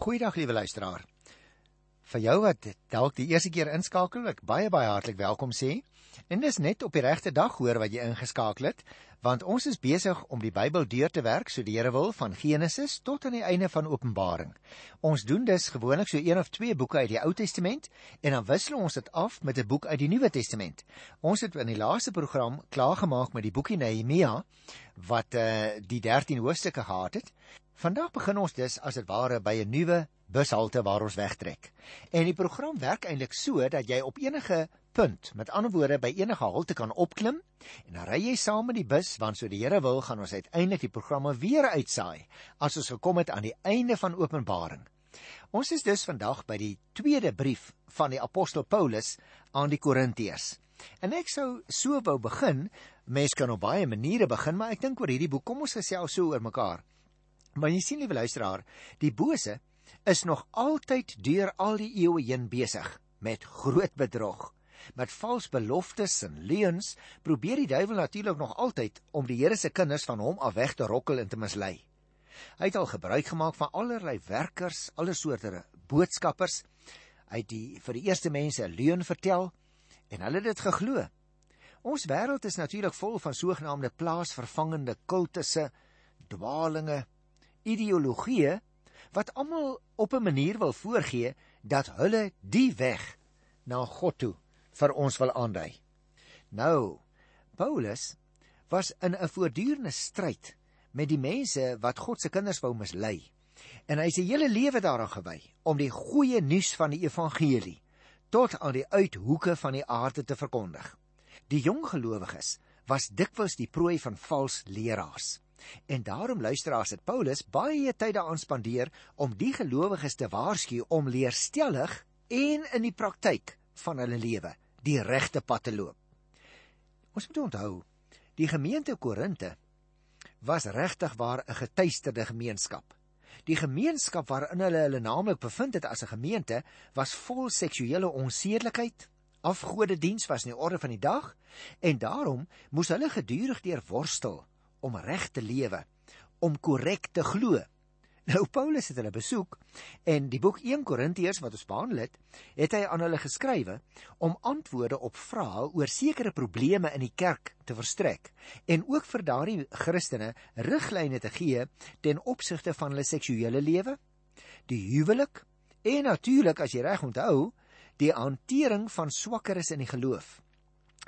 Goeiedag liewe luisteraar. Vir jou wat dalk die eerste keer inskakel, ek baie baie hartlik welkom sê. En dis net op die regte dag hoor wat jy ingeskakel het, want ons is besig om die Bybel deur te werk so die Here wil van Genesis tot aan die einde van Openbaring. Ons doen dus gewoonlik so een of twee boeke uit die Ou Testament en dan wissel ons dit af met 'n boek uit die Nuwe Testament. Ons het in die laaste program klaargemaak met die boekie Nehemia wat uh, die 13 hoofstukke gehad het. Vandag begin ons dus as dit ware by 'n nuwe bushalte waar ons wegtrek. En die program werk eintlik so dat jy op enige punt, met ander woorde by enige halte kan opklim en dan ry jy saam met die bus want so die Here wil gaan ons uiteindelik die programme weer uitsaai as ons gekom het aan die einde van Openbaring. Ons is dus vandag by die tweede brief van die apostel Paulus aan die Korintiërs. En ek sou so wou begin, mense kan op baie maniere begin, maar ek dink oor hierdie boek kom ons gesels so oor mekaar. Maar jy sien liewe luisteraar, die bose is nog altyd deur al die eeue heen besig met groot bedrog. Met vals beloftes en leuns probeer die duiwel natuurlik nog altyd om die Here se kinders van hom af weg te rokkel en te mislei. Hy het al gebruik gemaak van allerlei werkers, alle soorte boodskappers. Hy het die vir die eerste mense 'n leuen vertel en hulle het dit geglo. Ons wêreld is natuurlik vol van sogenaamde plaasvervangende kultusse, dwaalinge, ideologieë wat almal op 'n manier wil voorgee dat hulle die weg na God toe vir ons wil aandui. Nou, Paulus was in 'n voortdurende stryd met die mense wat God se kinders wou mislei. En hy se hele lewe daaraan gewy om die goeie nuus van die evangelie tot aan die uithoeke van die aarde te verkondig. Die jong gelowiges was dikwels die prooi van vals leraars. En daarom luisteraars het Paulus baie tyd daaraan spandeer om die gelowiges te waarsku om leerstellig en in die praktyk van hulle lewe die regte pad te loop. Ons moet onthou, die gemeente Korinte was regtig waar 'n getuisterde gemeenskap. Die gemeenskap waarin hulle hulle naamlik bevind het as 'n gemeente was vol seksuele onsedelikheid. Afgodediens was in die orde van die dag en daarom moes hulle gedurig deur worstel om reg te lewe, om korrek te glo. Nou Paulus het hulle besoek en die boek 1 Korintiërs wat ons behandel het, het hy aan hulle geskrywe om antwoorde op vrae oor sekere probleme in die kerk te verstrek en ook vir daardie Christene riglyne te gee ten opsigte van hulle seksuele lewe, die huwelik en natuurlik as jy reg onthou, die hantering van swakkeres in die geloof.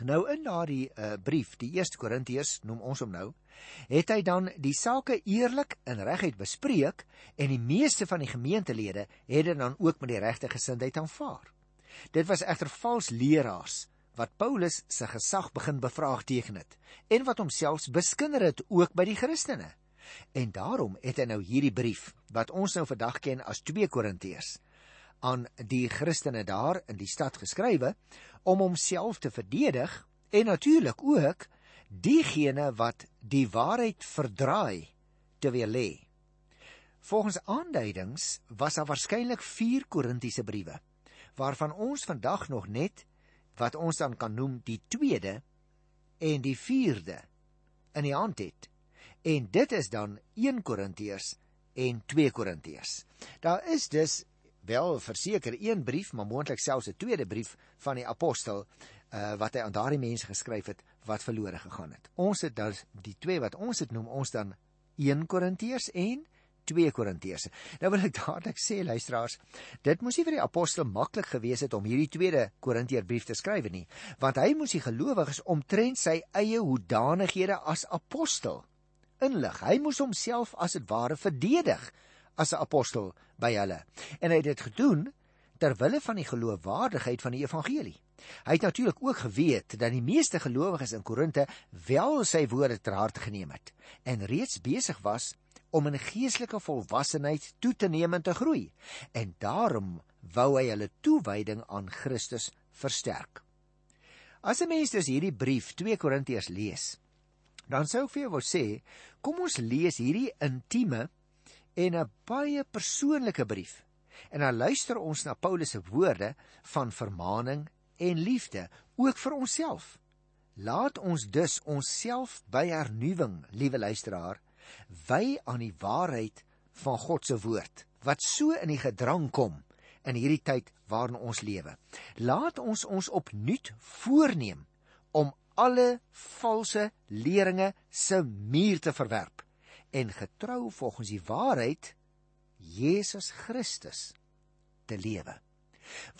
Nou in daardie uh, brief, die 1 Korintiërs noem ons hom nou, het hy dan die sake eerlik en reguit bespreek en die meeste van die gemeentelede het dit dan ook met die regte gesindheid aanvaar. Dit was egter vals leraars wat Paulus se gesag begin bevraagteken het en wat homself beskinder het ook by die Christene. En daarom het hy nou hierdie brief wat ons nou vandag ken as 2 Korintiërs aan die Christene daar in die stad geskrywe om homself te verdedig en natuurlik ook diegene wat die waarheid verdraai te weer lê. Volgens aanduidings was daar waarskynlik 4 Korintiese briewe waarvan ons vandag nog net wat ons dan kan noem die tweede en die vierde in die hand het. En dit is dan 1 Korintiërs en 2 Korintiërs. Daar is dus wel verseker een brief, maar moontlik selfs 'n tweede brief van die apostel uh, wat hy aan daardie mense geskryf het wat verlore gegaan het. Ons het dan die twee wat ons het noem ons dan 1 Korintiërs en 2 Korintiërs. Nou wil ek dadelik sê luisteraars, dit moes nie vir die apostel maklik gewees het om hierdie tweede Korintiërbrief te skryf nie, want hy moes die gelowiges omtrent sy eie hoedanighede as apostel inlig. Hy moes homself as dit ware verdedig as 'n apostel by hulle. En hy het dit gedoen ter wille van die geloofwaardigheid van die evangelie. Hy het natuurlik ook geweet dat die meeste gelowiges in Korinte wel sy woorde ter harte geneem het en reeds besig was om in geestelike volwassenheid toe te neem en te groei. En daarom wou hy hulle toewyding aan Christus versterk. As 'n mens dus hierdie brief 2 Korintiërs lees, dan sou ek vir jou wou sê, kom ons lees hierdie intieme en 'n baie persoonlike brief. En dan luister ons na Paulus se woorde van vermaaning en liefde ook vir onsself. Laat ons dus onsself by hernuwing, liewe luisteraar, wy aan die waarheid van God se woord wat so in die gedrang kom in hierdie tyd waarin ons lewe. Laat ons ons opnuut voorneem om alle valse leringe se muur te verwerp en getrou volgens die waarheid Jesus Christus te lewe.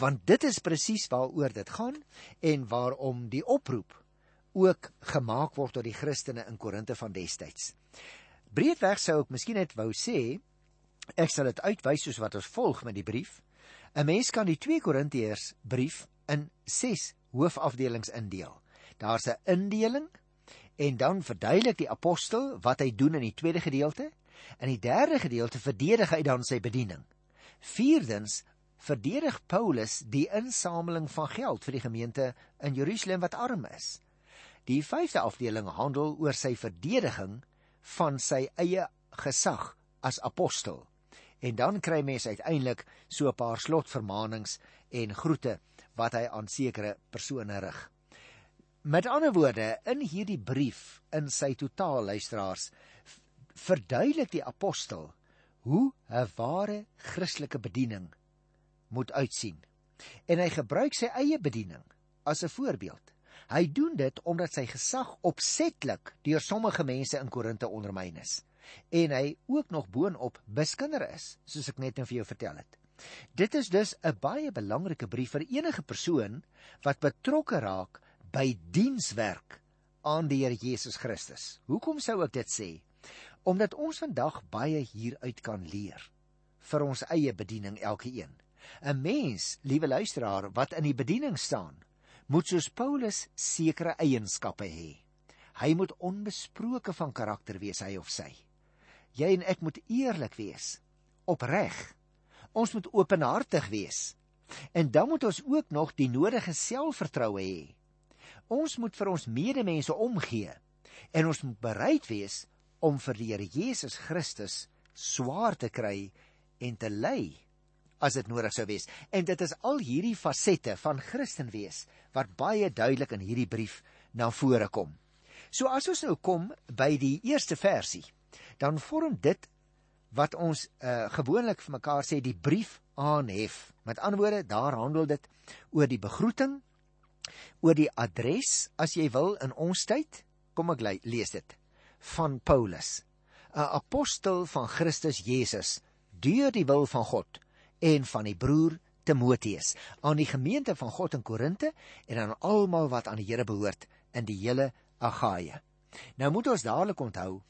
Want dit is presies waaroor dit gaan en waarom die oproep ook gemaak word tot die Christene in Korinte van destyds. Breedweg sou ek miskien net wou sê ek sal dit uitwys soos wat ons volg met die brief. 'n Mens kan die 2 Korintiërs brief in 6 hoofafdelings indeel. Daar's 'n indeling en dan verduidelik die apostel wat hy doen in die tweede gedeelte. In die derde gedeelte verdedig hy dan sy bediening. Vierdens verdedig Paulus die insameling van geld vir die gemeente in Jerusalem wat arm is. Die vyfde afdeling handel oor sy verdediging van sy eie gesag as apostel. En dan kry mens uiteindelik so 'n paar slotvermaanings en groete wat hy aan sekere persone rig. Met ander woorde, in hierdie brief in sy totaal luisteraars verduidelik die apostel hoe 'n ware Christelike bediening moet uitsien. En hy gebruik sy eie bediening as 'n voorbeeld. Hy doen dit omdat sy gesag opsetlik deur sommige mense in Korinte ondermyn is en hy ook nog boonop biskinder is, soos ek net nou vir jou vertel het. Dit is dus 'n baie belangrike brief vir enige persoon wat betrokke raak by dienswerk aan die Here Jesus Christus. Hoekom sou ek dit sê? Omdat ons vandag baie hieruit kan leer vir ons eie bediening elkeen. 'n Mens, liewe luisteraar, wat in die bediening staan, moet soos Paulus sekere eienskappe hê. Hy moet onbesproke van karakter wees hy of sy. Jy en ek moet eerlik wees, opreg. Ons moet openhartig wees. En dan moet ons ook nog die nodige selfvertroue hê. Ons moet vir ons medemense omgee en ons moet bereid wees om vir die Here Jesus Christus swaar te kry en te ly as dit nodig sou wees. En dit is al hierdie fasette van Christen wees wat baie duidelik in hierdie brief na vore kom. So as ons nou kom by die eerste versie, dan vorm dit wat ons uh, gewoonlik vir mekaar sê die brief aanhef. Met ander woorde, daar handel dit oor die begroeting, oor die adres as jy wil in ons tyd. Kom ek lees dit van Paulus, 'n apostel van Christus Jesus, deur die wil van God en van die broer Timoteus aan die gemeente van God in Korinte en aan almal wat aan die Here behoort in die hele Agaia. Nou moet ons dadelik onthou,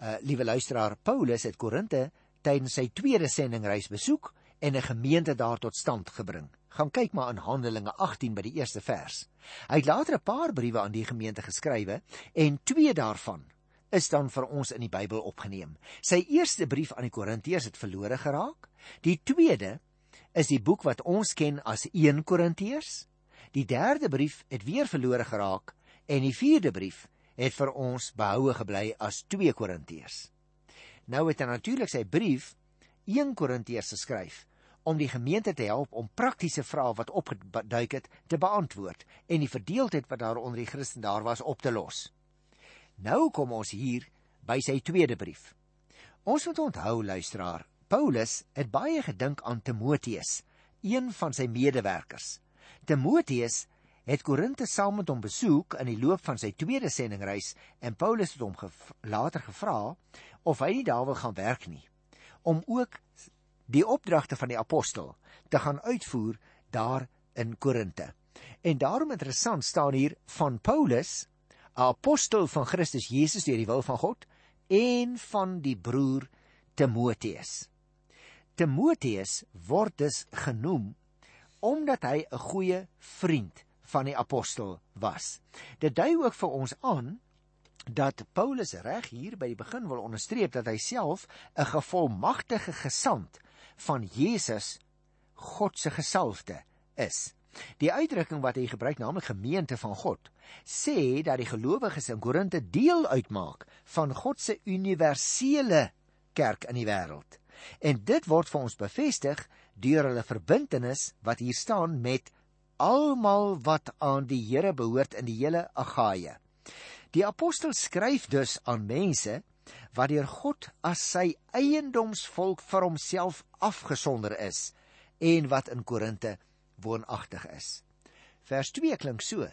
uh, liewe luisteraar, Paulus het Korinte tydens sy tweede sendingreis besoek en 'n gemeente daar tot stand gebring. Gaan kyk maar in Handelinge 18 by die eerste vers. Hy het later 'n paar briewe aan die gemeente geskrywe en twee daarvan is dan vir ons in die Bybel opgeneem. Sy eerste brief aan die Korintiërs het verlore geraak. Die tweede is die boek wat ons ken as 1 Korintiërs. Die derde brief het weer verlore geraak en die vierde brief het vir ons behoue gebly as 2 Korintiërs. Nou het hy natuurlik sy brief 1 Korintiërs geskryf om die gemeente te help om praktiese vrae wat opgeduik het te beantwoord en die verdeeldheid wat daar onder die Christen daar was op te los. Nou kom ons hier by sy tweede brief. Ons moet onthou luisteraar, Paulus het baie gedink aan Timoteus, een van sy medewerkers. Timoteus het Korinte saam met hom besoek in die loop van sy tweede sendingreis en Paulus het hom gev later gevra of hy nie daar wil gaan werk nie om ook die opdragte van die apostel te gaan uitvoer daar in Korinte. En daarom interessant staan hier van Paulus 'n apostel van Christus Jesus deur die wil van God en van die broer Timoteus. Timoteus word dus genoem omdat hy 'n goeie vriend van die apostel was. Dit dui ook vir ons aan dat Paulus reg hier by die begin wil onderstreep dat hy self 'n gevolmagtige gesant van Jesus God se gesalfde is. Die uitdrukking wat hy gebruik, naamlik gemeente van God, sê dat die gelowiges in Korinte deel uitmaak van God se universele kerk in die wêreld. En dit word vir ons bevestig deur hulle verbintenis wat hier staan met almal wat aan die Here behoort in die hele Agaia. Die apostel skryf dus aan mense wat deur God as sy eiendomsvolk vir homself afgesonder is en wat in Korinte woonagtig is. Vers 2 klink so: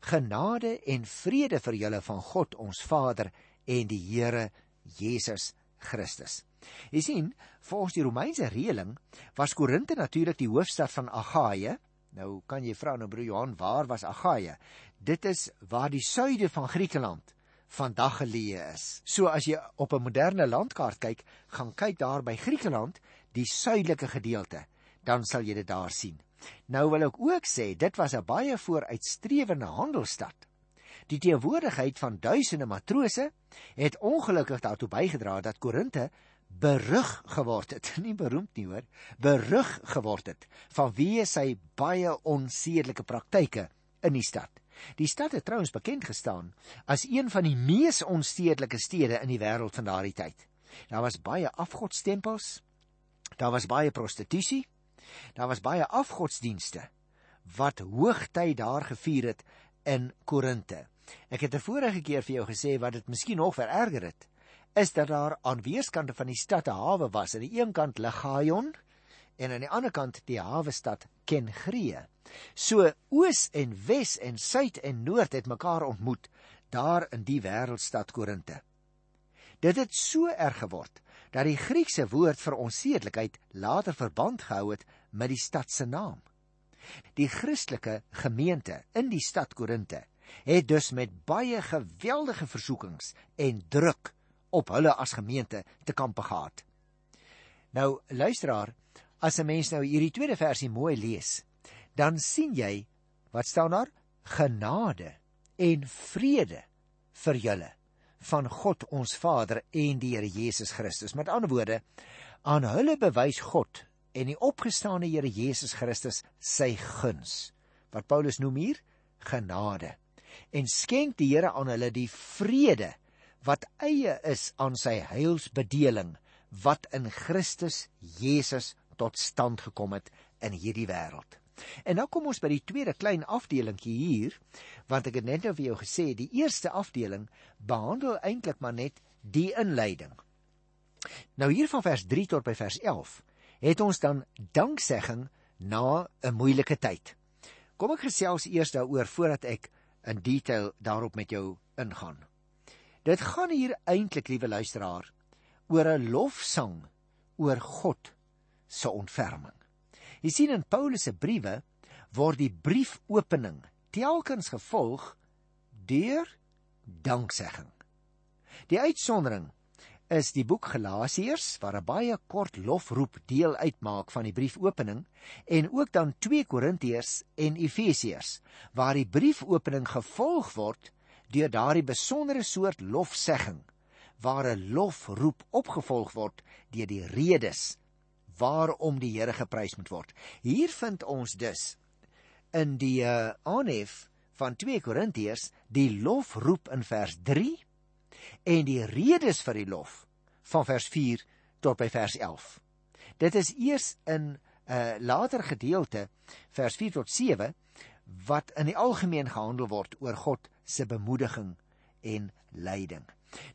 Genade en vrede vir julle van God ons Vader en die Here Jesus Christus. Jy sien, volgens die Romeinse reëling was Korinte natuurlik die hoofstad van Agaia. Nou kan jy vra nou broer Johan, waar was Agaia? Dit is waar die suide van Griekeland vandag geleë is. So as jy op 'n moderne landkaart kyk, gaan kyk daar by Griekeland, die suidelike gedeelte, dan sal jy dit daar sien. Nou wil ek ook sê dit was 'n baie vooruitstrewende handelsstad. Die teenwoordigheid van duisende matrose het ongelukkig daartoe bygedra dat Korinte berug geword het, nie beroemd nie hoor, berug geword het vanweë sy baie onsedelike praktyke in die stad. Die stad het trouens bekend gestaan as een van die mees onstedelike stede in die wêreld van daardie tyd. Daar was baie afgodstempels, daar was baie prostitusie, daar was baie afgodsdienste wat hoogtyd daar gevier het in Korinte. Ek het 'n vorige keer vir jou gesê wat dit miskien nog vererger het, is dat daar aan weerskante van die stad 'n hawe was. Aan die een kant Legaion en aan die ander kant die hawe stad Kengree. So oos en wes en suid en noord het mekaar ontmoet daar in die wêreldstad Korinte. Dit het so erg geword dat die Griekse woord vir onsedelikheid later verband gehou het met die stad se naam. Die Christelike gemeente in die stad Korinte het dus met baie geweldige versoekings en druk op hulle as gemeente te kampe gehad. Nou luisteraar, as 'n mens nou hierdie tweede versie mooi lees, dan sien jy wat staan daar? Genade en vrede vir julle van God ons Vader en die Here Jesus Christus. Met ander woorde, aan hulle bewys God en die opgestane Here Jesus Christus sy guns. Wat Paulus noem hier genade. En skenk die Here aan hulle die vrede wat eie is aan sy heilsbedeling wat in Christus Jesus tot stand gekom het in hierdie wêreld. En nou kom ons by die tweede klein afdelingkie hier, want ek het net nou vir jou gesê die eerste afdeling behandel eintlik maar net die inleiding. Nou hier van vers 3 tot by vers 11 het ons dan danksegging na 'n moeilike tyd. Kom ek gesels eers daaroor voordat ek in detail daarop met jou ingaan. Dit gaan hier eintlik, liewe luisteraar, oor 'n lofsang oor God se ontferming. Jy sien in Paulus se briewe word die briefopening telkens gevolg deur danksegging. Die uitsondering is die boek Galasiërs waar 'n baie kort lofroep deel uitmaak van die briefopening en ook dan 2 Korintiërs en Efesiërs waar die briefopening gevolg word deur daardie besondere soort lofsegging waar 'n lofroep opgevolg word deur die redes waarom die Here geprys moet word. Hier vind ons dus in die uh, aanhef van 2 Korintiërs die lofroep in vers 3 en die redes vir die lof van vers 4 tot by vers 11. Dit is eers in 'n uh, eh, later gedeelte vers 4 tot 7 wat in die algemeen gehandel word oor God se bemoediging en leiding.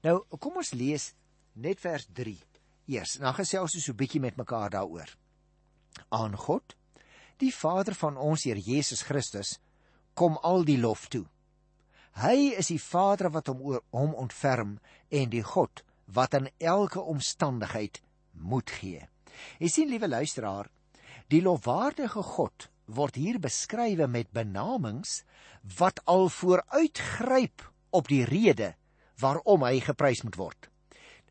Nou kom ons lees net vers 3 eers. Dan gesels ons so 'n bietjie met mekaar daaroor. Aan God, die Vader van ons Here Jesus Christus, kom al die lof toe. Hy is die Vader wat hom oor hom ontferm en die God wat in elke omstandigheid moed gee. Jy sien liewe luisteraar, die lofwaardige God word hier beskrywe met benamings wat al vooruitgryp op die rede waarom hy geprys moet word.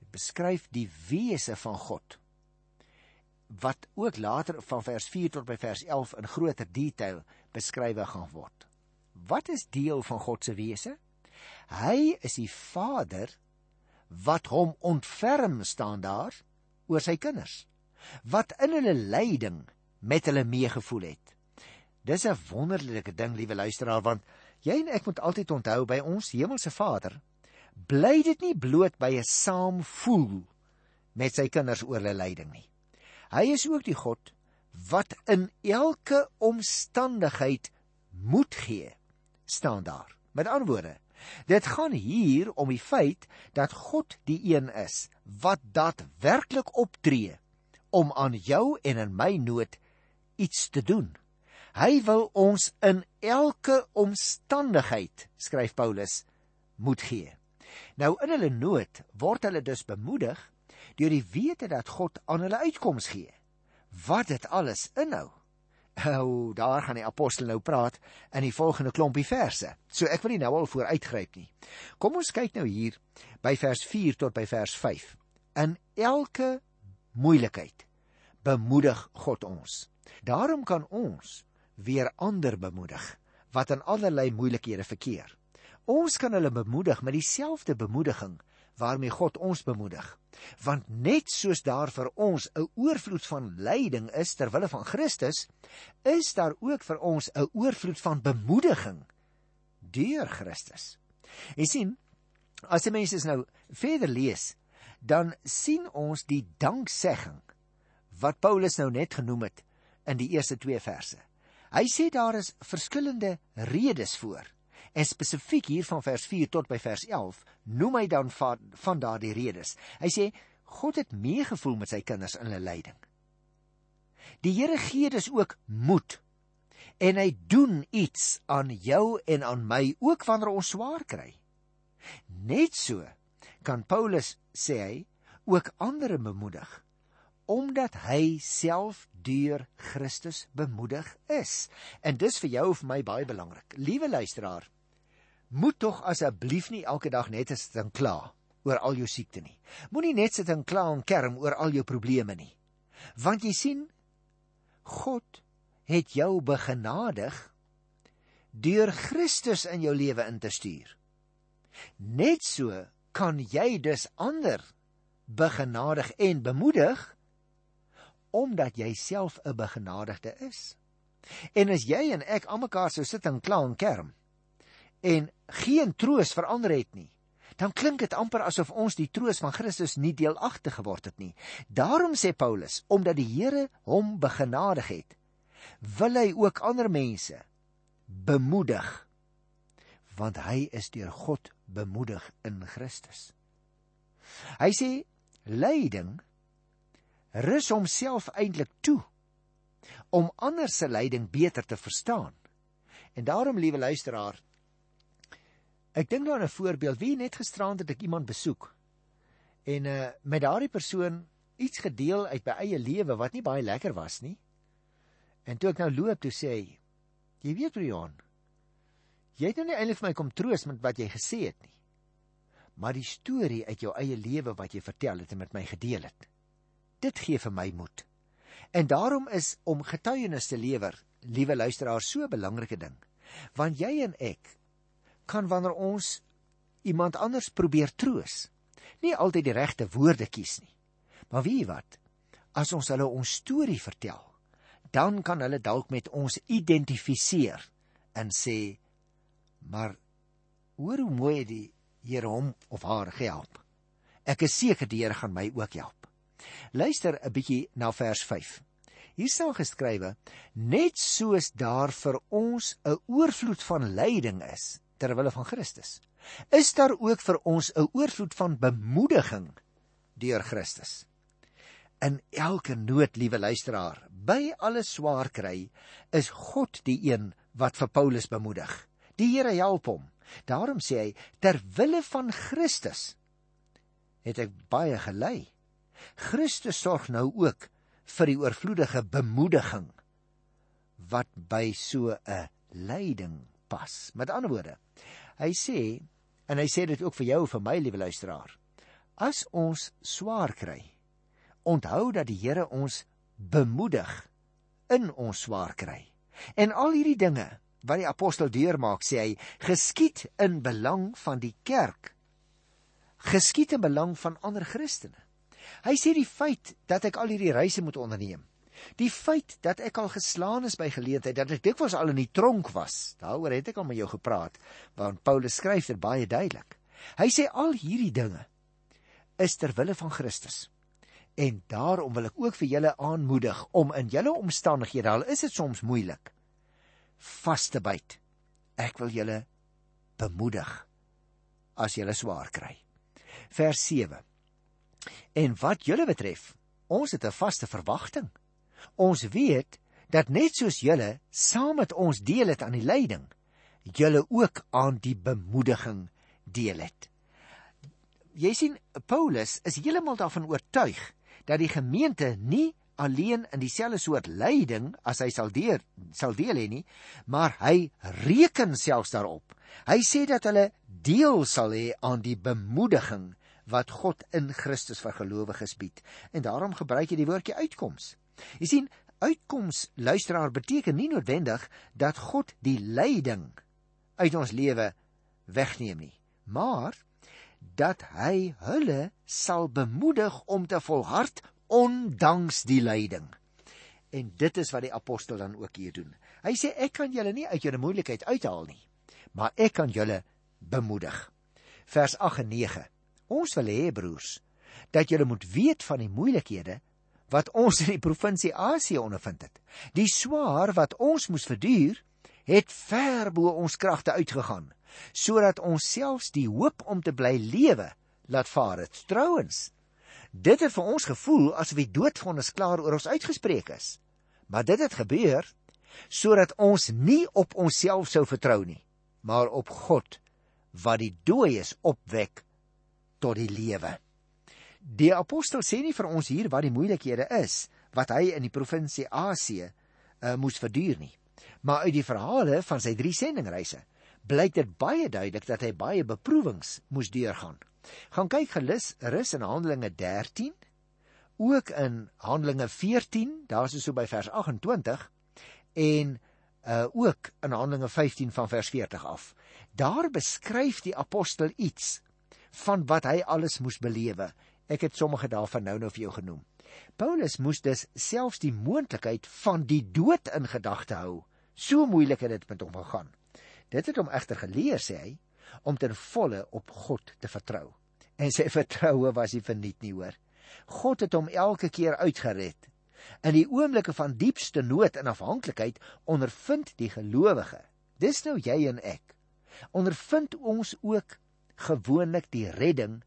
Dit beskryf die wese van God wat ook later van vers 4 tot by vers 11 in groter detail beskrywe gaan word. Wat is deel van God se wese? Hy is die Vader wat hom ontferm staan daar oor sy kinders wat in hulle lyding met hulle meegevoel het. Dis 'n wonderlike ding, liewe luisteraar, want jy en ek moet altyd onthou by ons hemelse Vader, bly dit nie bloot by 'n saam voel met sy kinders oor hulle lyding nie. Hy is ook die God wat in elke omstandigheid moed gee, staan daar. Met ander woorde, Dit gaan hier om die feit dat God die een is wat daadwerklik optree om aan jou en in my nood iets te doen. Hy wil ons in elke omstandigheid, skryf Paulus, moed gee. Nou in hulle nood word hulle dus bemoedig deur die wete dat God aan hulle uitkoms gee. Wat dit alles inhou. O, daar gaan die apostel nou praat in die volgende klompie verse. So ek wil nie nou al vooruitgryp nie. Kom ons kyk nou hier by vers 4 tot by vers 5. In elke moeilikheid bemoedig God ons. Daarom kan ons weer ander bemoedig wat in allerlei moeilikhede verkeer. Ons kan hulle bemoedig met dieselfde bemoediging waarmee God ons bemoedig. Want net soos daar vir ons 'n oorvloed van lyding is ter wille van Christus, is daar ook vir ons 'n oorvloed van bemoediging deur Christus. Jy sien, as die mense nou verder lees, dan sien ons die danksegging wat Paulus nou net genoem het in die eerste 2 verse. Hy sê daar is verskillende redes voor. En spesifiek hier van vers 4 tot by vers 11 noem hy dan van, van daardie redes. Hy sê God het meegevoel met sy kinders in hulle lyding. Die Here gee dus ook moed. En hy doen iets aan jou en aan my ook wanneer ons swaar kry. Net so kan Paulus sê hy ook ander bemoedig omdat hy self deur Christus bemoedig is. En dis vir jou of my baie belangrik. Liewe luisteraar, moet tog asseblief nie elke dag net sit en kla oor al jou siekte nie. Moenie net sit en kla en kerm oor al jou probleme nie. Want jy sien, God het jou begenadig deur Christus in jou lewe in te stuur. Net so kan jy dus ander begenadig en bemoedig omdat jy self 'n begenadigde is. En as jy en ek almekaar sou sit en kla en kerm en geen troos verander het nie, dan klink dit amper asof ons die troos van Christus nie deelagtig geword het nie. Daarom sê Paulus, omdat die Here hom begenadig het, wil hy ook ander mense bemoedig want hy is deur God bemoedig in Christus. Hy sê lyding rus homself eintlik toe om ander se lyding beter te verstaan. En daarom, liewe luisteraar, ek dink nou aan 'n voorbeeld. Wie net gisterand het ek iemand besoek en uh met daardie persoon iets gedeel uit my eie lewe wat nie baie lekker was nie. En toe ek nou loop toe sê hy, jy weet Brian, jy het nou nie eintlik vir my kom troos met wat jy gesê het nie. Maar die storie uit jou eie lewe wat jy vertel het en met my gedeel het. Dit gee vir my moed. En daarom is om getuienis te lewer, liewe luisteraars, so 'n belangrike ding. Want jy en ek kan wanneer ons iemand anders probeer troos, nie altyd die regte woorde kies nie. Maar weet jy wat? As ons hulle ons storie vertel, dan kan hulle dalk met ons identifiseer en sê: "Maar hoor hoe mooi die Here hom of haar gehelp. Ek is seker die Here gaan my ook help." Luister 'n bietjie na vers 5. Hier staan geskrywe: Net soos daar vir ons 'n oorvloed van lyding is ter wille van Christus, is daar ook vir ons 'n oorvloed van bemoediging deur Christus. In elke nood, liewe luisteraar, by alle swaar kry, is God die een wat vir Paulus bemoedig. Die Here help hom. Daarom sê hy: Ter wille van Christus het ek baie gelei. Christus sorg nou ook vir die oorvloedige bemoediging wat by so 'n lyding pas. Met ander woorde, hy sê en hy sê dit ook vir jou en vir my liewe luisteraar. As ons swaar kry, onthou dat die Here ons bemoedig in ons swaar kry. En al hierdie dinge wat die apostel deurmaak, sê hy, geskied in belang van die kerk. Geskied in belang van ander Christene. Hy sê die feit dat ek al hierdie reise moet onderneem, die feit dat ek al geslaan is by geleentheid, dat ek dikwels al in die tronk was, daaroor het ek al met jou gepraat, want Paulus skryf dit baie duidelik. Hy sê al hierdie dinge is ter wille van Christus. En daarom wil ek ook vir julle aanmoedig om in julle omstandighede, al is dit soms moeilik, vas te byt. Ek wil julle bemoedig as julle swaar kry. Vers 7. En wat julle betref, ons het 'n vaste verwagting. Ons weet dat net soos julle saam met ons deel het aan die lyding, julle ook aan die bemoediging deel het. Jy sien Paulus is heeltemal daarvan oortuig dat die gemeente nie alleen in dieselfde soort lyding as hy sal deur sal deel hê nie, maar hy reken selfs daarop. Hy sê dat hulle deel sal hê aan die bemoediging wat God in Christus vir gelowiges bied. En daarom gebruik hy die woordjie uitkoms. Jy sien, uitkoms luisteraar beteken nie noodwendig dat God die lyding uit ons lewe wegneem nie, maar dat hy hulle sal bemoedig om te volhard ondanks die lyding. En dit is wat die apostel dan ook hier doen. Hy sê ek kan julle nie uit julle moeilikheid uithaal nie, maar ek kan julle bemoedig. Vers 8 en 9. Ons wil hê broers dat julle moet weet van die moeilikhede wat ons in die provinsie Asië ondervind het. Die swaar wat ons moes verduur, het ver bo ons kragte uitgegaan, sodat ons selfs die hoop om te bly lewe laat vaar het. Trouwens, dit het vir ons gevoel asof die doodvonnis klaar oor ons uitgespreek is. Maar dit het gebeur sodat ons nie op onsself sou vertrou nie, maar op God wat die dooies opwek tot die lewe. Die apostel sê nie vir ons hier wat die moeilikhede is wat hy in die provinsie Asië uh, moes verduur nie. Maar uit die verhale van sy drie sendingreise blyk dit baie duidelik dat hy baie beproewings moes deurgaan. Gaan kyk gelus rus in Handelinge 13, ook in Handelinge 14, daar's so by vers 28 en uh ook in Handelinge 15 van vers 40 af. Daar beskryf die apostel iets van wat hy alles moes belewe. Ek het sommige daarvan nou nou vir jou genoem. Paulus moes dus selfs die moontlikheid van die dood in gedagte hou So moeilik het dit met hom gegaan. Dit het hom egter geleer, sê hy, om ten volle op God te vertrou. En sy vertroue was nie verniet nie, hoor. God het hom elke keer uitgered. In die oomblikke van diepste nood en afhanklikheid ondervind die gelowige, dis nou jy en ek, ondervind ons ook gewoonlik die redding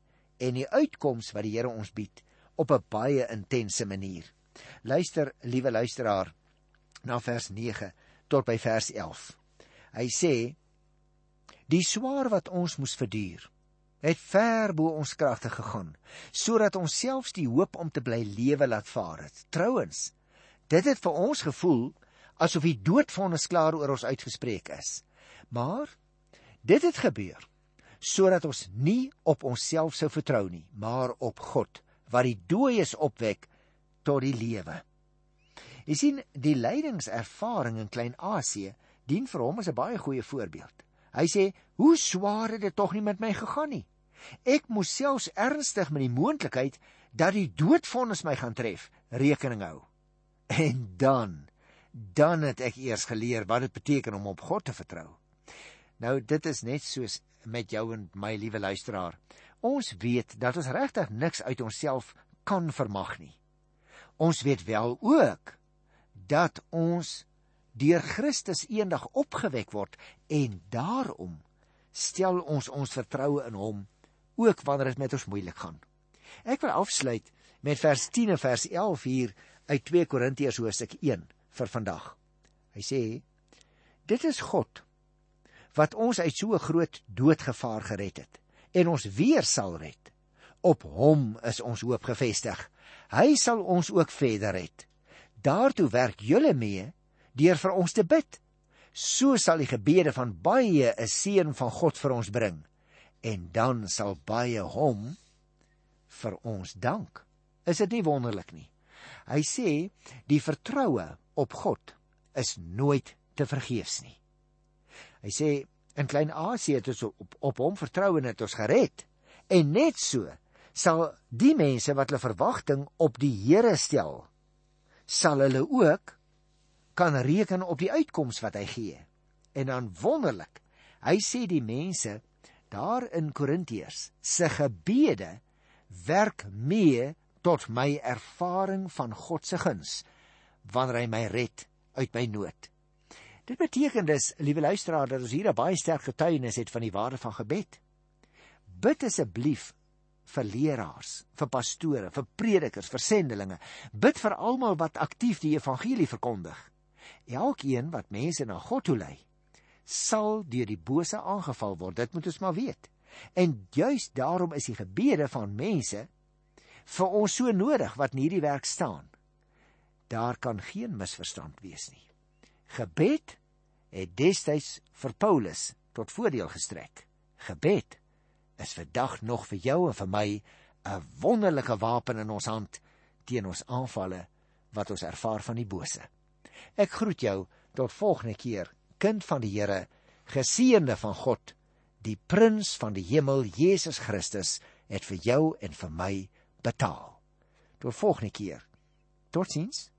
en die uitkoms wat die Here ons bied op 'n baie intense manier. Luister, liewe luisteraar, na vers tot by vers 11. Hy sê: Die swaar wat ons moes verduur, het ver bo ons kragte gegaan, sodat ons selfs die hoop om te bly lewe laat vaar het. Trouwens, dit het vir ons gevoel asof die doodvonnis klaar oor ons uitgespreek is. Maar dit het gebeur sodat ons nie op onsself sou vertrou nie, maar op God wat die dooies opwek tot die lewe. Jy sien, die lydingservaring in Klein-Asië dien vir hom as 'n baie goeie voorbeeld. Hy sê, "Hoe swaar het dit tog nie met my gegaan nie. Ek moes selfs ernstig met die moontlikheid dat die doodvonnis my gaan tref, rekening hou." En dan, dan het ek eers geleer wat dit beteken om op God te vertrou. Nou, dit is net soos met jou en my liewe luisteraar. Ons weet dat ons regtig niks uit onsself kan vermag nie. Ons weet wel ook dat ons deur Christus eendag opgewek word en daarom stel ons ons vertroue in hom ook wanneer dit met ons moeilik gaan. Ek wil afsluit met vers 10 en vers 11 hier uit 2 Korintiërs hoofstuk 1 vir vandag. Hy sê: Dit is God wat ons uit so 'n groot doodgevaar gered het en ons weer sal red. Op hom is ons hoop gefestig. Hy sal ons ook verder red daartoe werk julle mee deur vir ons te bid. So sal die gebede van baie 'n seën van God vir ons bring en dan sal baie hom vir ons dank. Is dit nie wonderlik nie? Hy sê die vertroue op God is nooit te vergeefs nie. Hy sê in Klein-Asië het ons op, op hom vertrou en het ons gered. En net so sal die mense wat hulle verwagting op die Here stel, sal hulle ook kan reken op die uitkoms wat hy gee. En dan wonderlik, hy sê die mense daar in Korintiërs se gebede werk mee tot my ervaring van God se guns wanneer hy my red uit my nood. Dit beteken dus, liewe luisteraar, dat ons hier 'n baie sterk getuienis het van die waarde van gebed. Bid asseblief vir leraars, vir pastore, vir predikers, vir sendelinge. Bid vir almal wat aktief die evangelie verkondig. Elkeen wat mense na God toe lei, sal deur die bose aangeval word. Dit moet ons maar weet. En juis daarom is die gebede van mense vir ons so nodig wat in hierdie werk staan. Daar kan geen misverstand wees nie. Gebed het destyds vir Paulus tot voordeel gestrek. Gebed is vandag nog vir jou en vir my 'n wonderlike wapen in ons hand teen ons aanvalle wat ons ervaar van die bose. Ek groet jou tot volgende keer, kind van die Here, geseënde van God, die prins van die hemel, Jesus Christus, het vir jou en vir my betaal. Tot volgende keer. Totsiens.